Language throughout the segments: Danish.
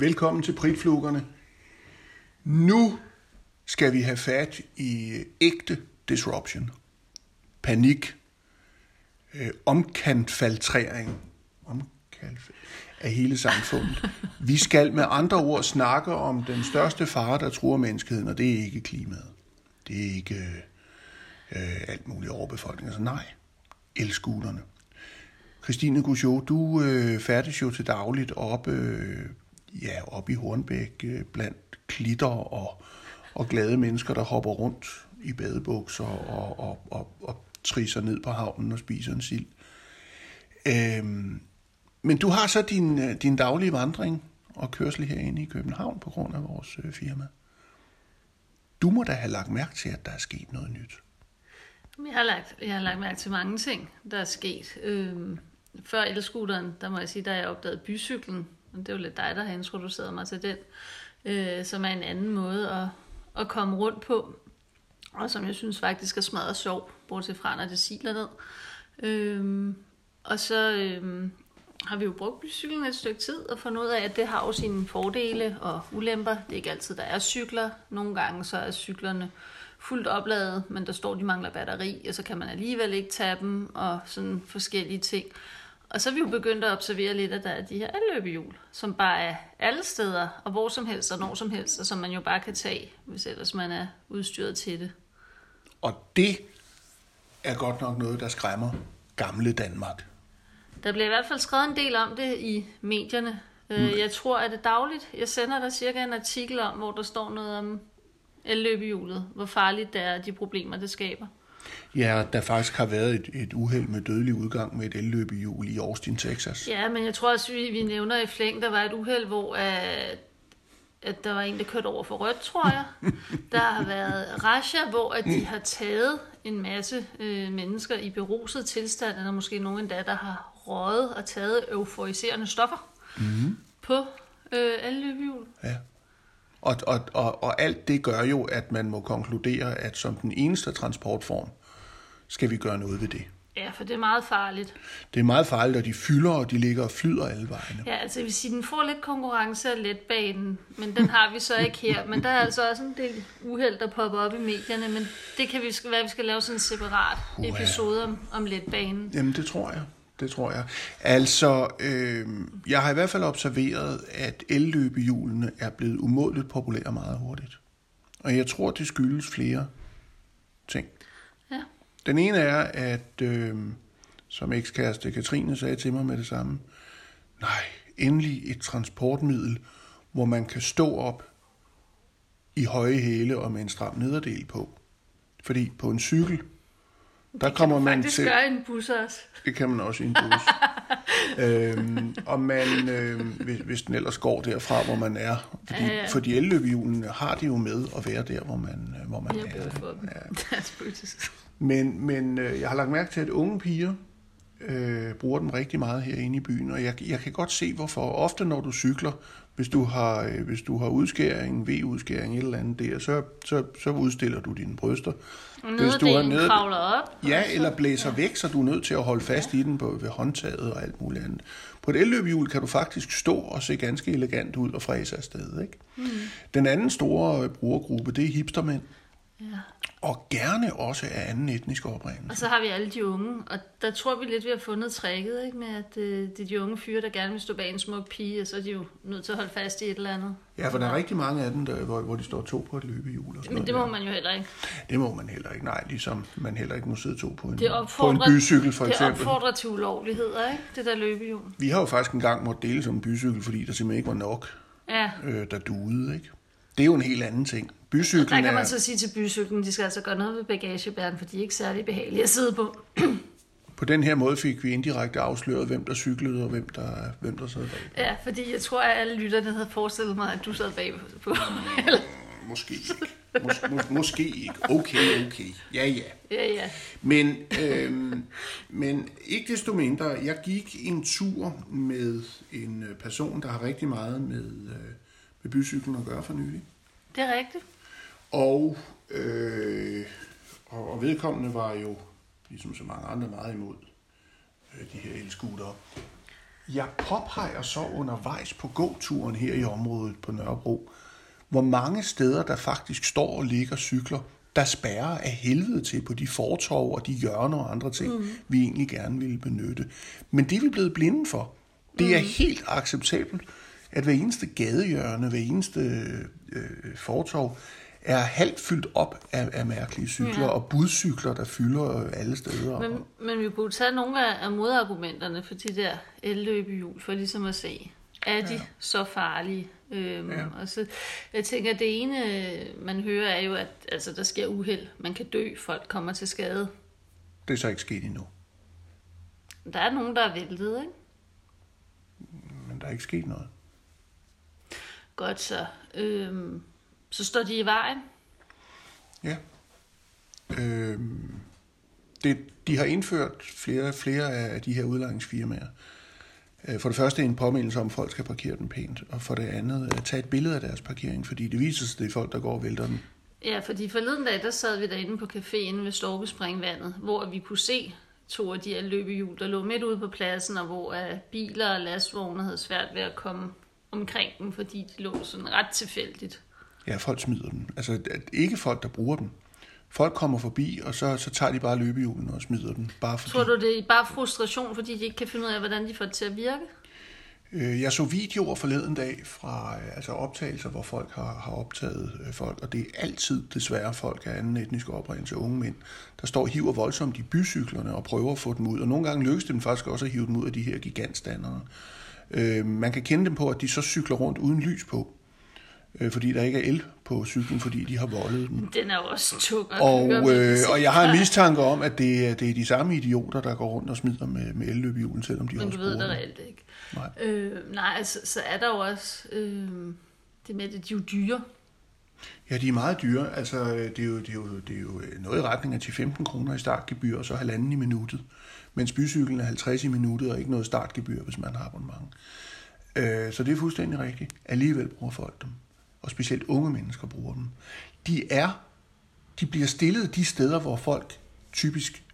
Velkommen til Pritflugerne. Nu skal vi have fat i ægte disruption. Panik. Øh, omkantfaltrering. Omkantfaltrering af hele samfundet. Vi skal med andre ord snakke om den største fare, der truer menneskeheden, og det er ikke klimaet. Det er ikke øh, alt muligt overbefolkning. Altså nej, elskulerne. Christine Gouchot, du øh, færdes jo til dagligt op, øh, ja, op i Hornbæk øh, blandt klitter og, og glade mennesker, der hopper rundt i badebukser og, og, og, og trisser ned på havnen og spiser en sild. Øhm, men du har så din, øh, din daglige vandring og kørsel herinde i København på grund af vores øh, firma. Du må da have lagt mærke til, at der er sket noget nyt. Jeg har lagt, jeg har lagt mærke til mange ting, der er sket. Øhm, før elscooteren, der må jeg sige, der jeg opdaget bycyklen, og det er jo lidt dig, der har introduceret mig til den, øh, som er en anden måde at, at komme rundt på, og som jeg synes faktisk er smadret sjov, bortset fra, når det siler ned. Øh, og så øh, har vi jo brugt bycyklen et stykke tid og fundet ud af, at det har jo sine fordele og ulemper. Det er ikke altid, der er cykler. Nogle gange så er cyklerne fuldt opladet, men der står, de mangler batteri, og så kan man alligevel ikke tage dem, og sådan forskellige ting. Og så er vi jo begyndt at observere lidt, at der er de her alløbehjul, som bare er alle steder, og hvor som helst og når som helst, og som man jo bare kan tage, hvis ellers man er udstyret til det. Og det er godt nok noget, der skræmmer gamle Danmark. Der bliver i hvert fald skrevet en del om det i medierne. Mm. Jeg tror, at det dagligt. Jeg sender dig cirka en artikel om, hvor der står noget om elløbehjulet. Hvor farligt det er, de problemer, det skaber. Ja, der faktisk har været et, et uheld med dødelig udgang med et elløbehjul i Austin, Texas. Ja, men jeg tror også, vi, vi nævner i flæng, der var et uheld, hvor at, at der var en, der kørte over for rødt, tror jeg. der har været Rasha, hvor at de har taget en masse øh, mennesker i beruset tilstand, eller måske nogen endda, der har røget og taget euforiserende stoffer mm-hmm. på øh, elløbehjul. Ja. Og, og, og, og alt det gør jo, at man må konkludere, at som den eneste transportform, skal vi gøre noget ved det. Ja, for det er meget farligt. Det er meget farligt, og de fylder, og de ligger og flyder alle vejene. Ja, altså jeg vil sige, den får lidt konkurrence af letbanen, men den har vi så ikke her. Men der er altså også en del uheld, der popper op i medierne, men det kan vi, være, vi skal lave sådan en separat uh, episode om, om letbanen. Jamen, det tror jeg. Det tror jeg. Altså, øh, jeg har i hvert fald observeret, at elløbehjulene er blevet umådeligt populære meget hurtigt. Og jeg tror, det skyldes flere ting. Ja. Den ene er, at øh, som ekskæreste Katrine sagde til mig med det samme, nej, endelig et transportmiddel, hvor man kan stå op i høje hæle og med en stram nederdel på. Fordi på en cykel, der det kommer kan man til... gøre i en bus også. Det kan man også i en bus. øhm, og man, øh, hvis, hvis den ellers går derfra, hvor man er. Fordi, Ja, ja. fordi elløbehjulene har det jo med at være der, hvor man, øh, hvor man Jeg har er. brug for dem. Ja. Men, men øh, jeg har lagt mærke til, at unge piger øh, bruger dem rigtig meget herinde i byen, og jeg, jeg kan godt se, hvorfor. Ofte når du cykler, hvis du har, øh, hvis du har udskæring, V-udskæring, et eller andet der, så, så, så udstiller du dine bryster. Hvis du nederdelen nede- kravler op. Ja, eller blæser væk, så du er nødt til at holde fast i den på, ved håndtaget og alt muligt andet. På et elløbehjul kan du faktisk stå og se ganske elegant ud og fræse afsted. Ikke? Mm. Den anden store øh, brugergruppe, det er hipstermænd. Ja. Og gerne også af anden etnisk Og oprindelse. så har vi alle de unge, og der tror vi lidt, vi har fundet tricket, ikke? med at øh, det er de unge fyre, der gerne vil stå bag en smuk pige, og så er de jo nødt til at holde fast i et eller andet. Ja, for der er rigtig mange af dem, der, hvor, hvor de står to på et løbehjul. Og sådan Men det må der. man jo heller ikke. det må man heller ikke. Nej, ligesom man heller ikke må sidde to på en, Det på en bycykel for det eksempel. opfordrer til ulovligheder, ikke? Det der løbehjul. Vi har jo faktisk engang måttet dele som en bycykel, fordi der simpelthen ikke var nok, Ja, øh, der duede. Ikke? Det er jo en helt anden ting. Der Bycyklen kan er... man så sige til bycyklen, de skal altså gøre noget ved bagagebæren, for de er ikke særlig behagelige at sidde på. På den her måde fik vi indirekte afsløret, hvem der cyklede og hvem der, hvem der sad bag. Ja, fordi jeg tror, at alle lytterne havde forestillet mig, at du sad bag på. Eller- Måske ikke. Mås- mås- måske ikke. Okay, okay. Ja, ja. ja, ja. Men, øhm, men ikke desto mindre, jeg gik en tur med en øh, person, der har rigtig meget med, øh, med bycyklen at gøre for nylig. Det er rigtigt. Og, øh, og, og vedkommende var jo, ligesom så mange andre, meget imod øh, de her elskutere. Jeg påpeger så undervejs på gåturen her i området på Nørrebro, hvor mange steder der faktisk står og ligger cykler, der spærrer af helvede til på de fortov og de hjørner og andre ting, mm. vi egentlig gerne ville benytte. Men det er vi blevet blinde for. Det er helt acceptabelt, at hver eneste gadehjørne, hver eneste øh, fortov, er halvt fyldt op af, af mærkelige cykler, ja. og budcykler, der fylder alle steder. Men, men vi kunne tage nogle af, af modargumenterne for de der elløbehjul, for ligesom at se, er de ja. så farlige? Øhm, ja. og så, jeg tænker, at det ene, man hører, er jo, at altså, der sker uheld. Man kan dø, folk kommer til skade. Det er så ikke sket endnu. Der er nogen, der er væltet, ikke? Men der er ikke sket noget. Godt så. Øhm, så står de i vejen? Ja. Øhm, det, de har indført flere, flere af de her udlejningsfirmaer. Øh, for det første en påmindelse om, at folk skal parkere den pænt, og for det andet at tage et billede af deres parkering, fordi det viser sig, at det er folk, der går og vælter den. Ja, fordi forleden dag, der sad vi derinde på caféen ved Storkespringvandet, hvor vi kunne se to af de her løbehjul, der lå midt ude på pladsen, og hvor uh, biler og lastvogne havde svært ved at komme omkring dem, fordi de lå sådan ret tilfældigt. Ja, folk smider den. Altså ikke folk, der bruger den. Folk kommer forbi, og så, så tager de bare løbehjulen og smider den. Bare fordi... Tror du, det er bare frustration, fordi de ikke kan finde ud af, hvordan de får det til at virke? Øh, jeg så videoer forleden dag fra øh, altså optagelser, hvor folk har, har optaget øh, folk, og det er altid desværre folk af anden etnisk oprindelse, unge mænd, der står og hiver voldsomt i bycyklerne og prøver at få dem ud. Og nogle gange lykkes det dem faktisk også at hive dem ud af de her gigantstandere. Man kan kende dem på, at de så cykler rundt uden lys på øh, fordi der ikke er el på cyklen, fordi de har voldet den. Den er jo også tung at og, øh, og jeg har en mistanke om, at det er, det er de samme idioter, der går rundt og smider med, med elløbehjulen, selvom de Men også du ved det reelt ikke. Nej, øh, nej altså, så er der jo også øh, det med, at de er jo dyre. Ja, de er meget dyre. Altså, det er jo, det er jo, det er jo noget i retning af 10-15 kroner i startgebyr, og så halvanden i minuttet. Mens bycyklen er 50 i minuttet, og ikke noget startgebyr, hvis man har abonnement. Øh, så det er fuldstændig rigtigt. Alligevel bruger folk dem og specielt unge mennesker bruger dem, de er, de bliver stillet de steder, hvor folk typisk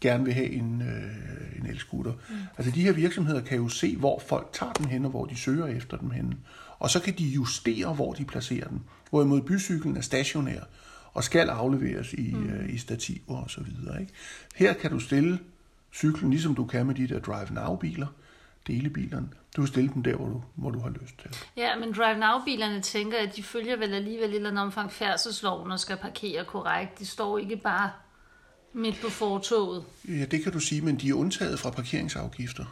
gerne vil have en, øh, en elskuter. Mm. Altså de her virksomheder kan jo se, hvor folk tager den hen, og hvor de søger efter dem hen. Og så kan de justere, hvor de placerer den. Hvorimod bycyklen er stationær og skal afleveres i, mm. øh, i stativer og så videre. Ikke? Her kan du stille cyklen, ligesom du kan med de der Drive Now-biler, delebilerne. Du kan stille dem der, hvor du, hvor du har lyst til. Ja, men Drive Now-bilerne tænker, at de følger vel alligevel et eller andet omfang færdselsloven og skal parkere korrekt. De står ikke bare midt på fortoget. Ja, det kan du sige, men de er undtaget fra parkeringsafgifter.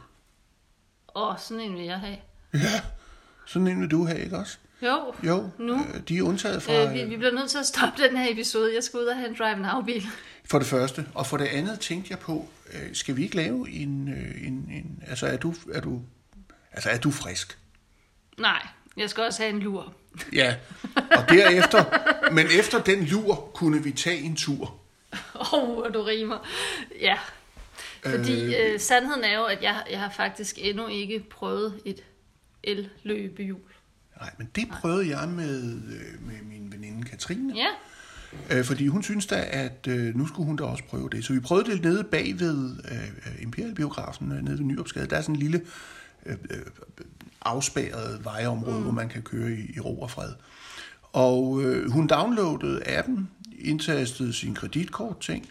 Åh, sådan en vil jeg have. Ja, sådan en vil du have, ikke også? Jo, jo nu. Øh, de er undtaget fra... Øh, vi, vi bliver nødt til at stoppe den her episode. Jeg skal ud og have en Drive Now-bil. For det første. Og for det andet tænkte jeg på, øh, skal vi ikke lave en... Øh, en, en altså, er du, er, du, altså, er du frisk? Nej, jeg skal også have en lur. Ja, og derefter... men efter den lur kunne vi tage en tur. Åh, oh, du rimer. Ja, fordi øh, øh, sandheden er jo, at jeg, jeg har faktisk endnu ikke prøvet et el-løbehjul. Nej, men det prøvede jeg med, øh, med min veninde Katrine. Ja. Øh, fordi hun synes da, at øh, nu skulle hun da også prøve det. Så vi prøvede det nede bag ved øh, Imperialbiografen, øh, nede ved Nyopsgade. Der er sådan en lille øh, afspærret vejområde, mm. hvor man kan køre i, i ro og fred. Og øh, hun downloadede appen, indtastede sin kreditkort ting,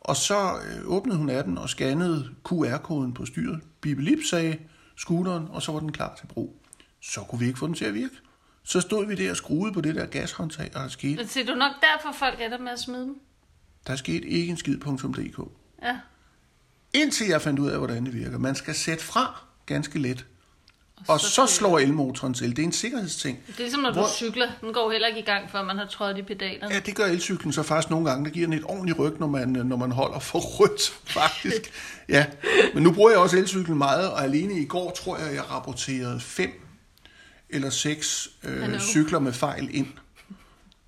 og så øh, åbnede hun appen og scannede QR-koden på styret. Bibelip sagde scooteren, og så var den klar til brug. Så kunne vi ikke få den til at virke. Så stod vi der og skruede på det der gashåndtag, og der skete... Men siger du nok derfor, folk er der med at smide dem? Der skete ikke en skid.dk. Ja. Indtil jeg fandt ud af, hvordan det virker. Man skal sætte fra ganske let. Og, og så, så slår elmotoren til. Det er en sikkerhedsting. Det er ligesom, når du hvor... cykler. Den går heller ikke i gang, før man har trådt i pedalerne. Ja, det gør elcyklen så faktisk nogle gange. Der giver den et ordentligt ryg, når man, når man holder for rødt, faktisk. ja, men nu bruger jeg også elcyklen meget, og alene i går tror jeg, jeg rapporterede fem eller seks øh, cykler med fejl ind.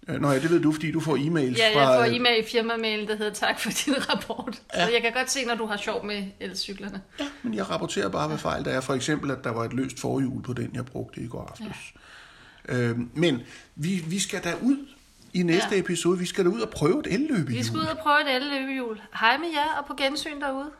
Øh, nå ja, det ved du, fordi du får e-mails ja, fra... Ja, jeg får e-mail i firma-mail, der hedder tak for din rapport. Ja. Så jeg kan godt se, når du har sjov med elcyklerne. Ja, men jeg rapporterer bare, hvad fejl der er. For eksempel, at der var et løst forhjul på den, jeg brugte i går aftes. Ja. Øh, men vi, vi skal da ud i næste ja. episode. Vi skal da ud og prøve et elløbehjul. Vi skal ud og prøve et elløbehjul. Hej med jer, og på gensyn derude.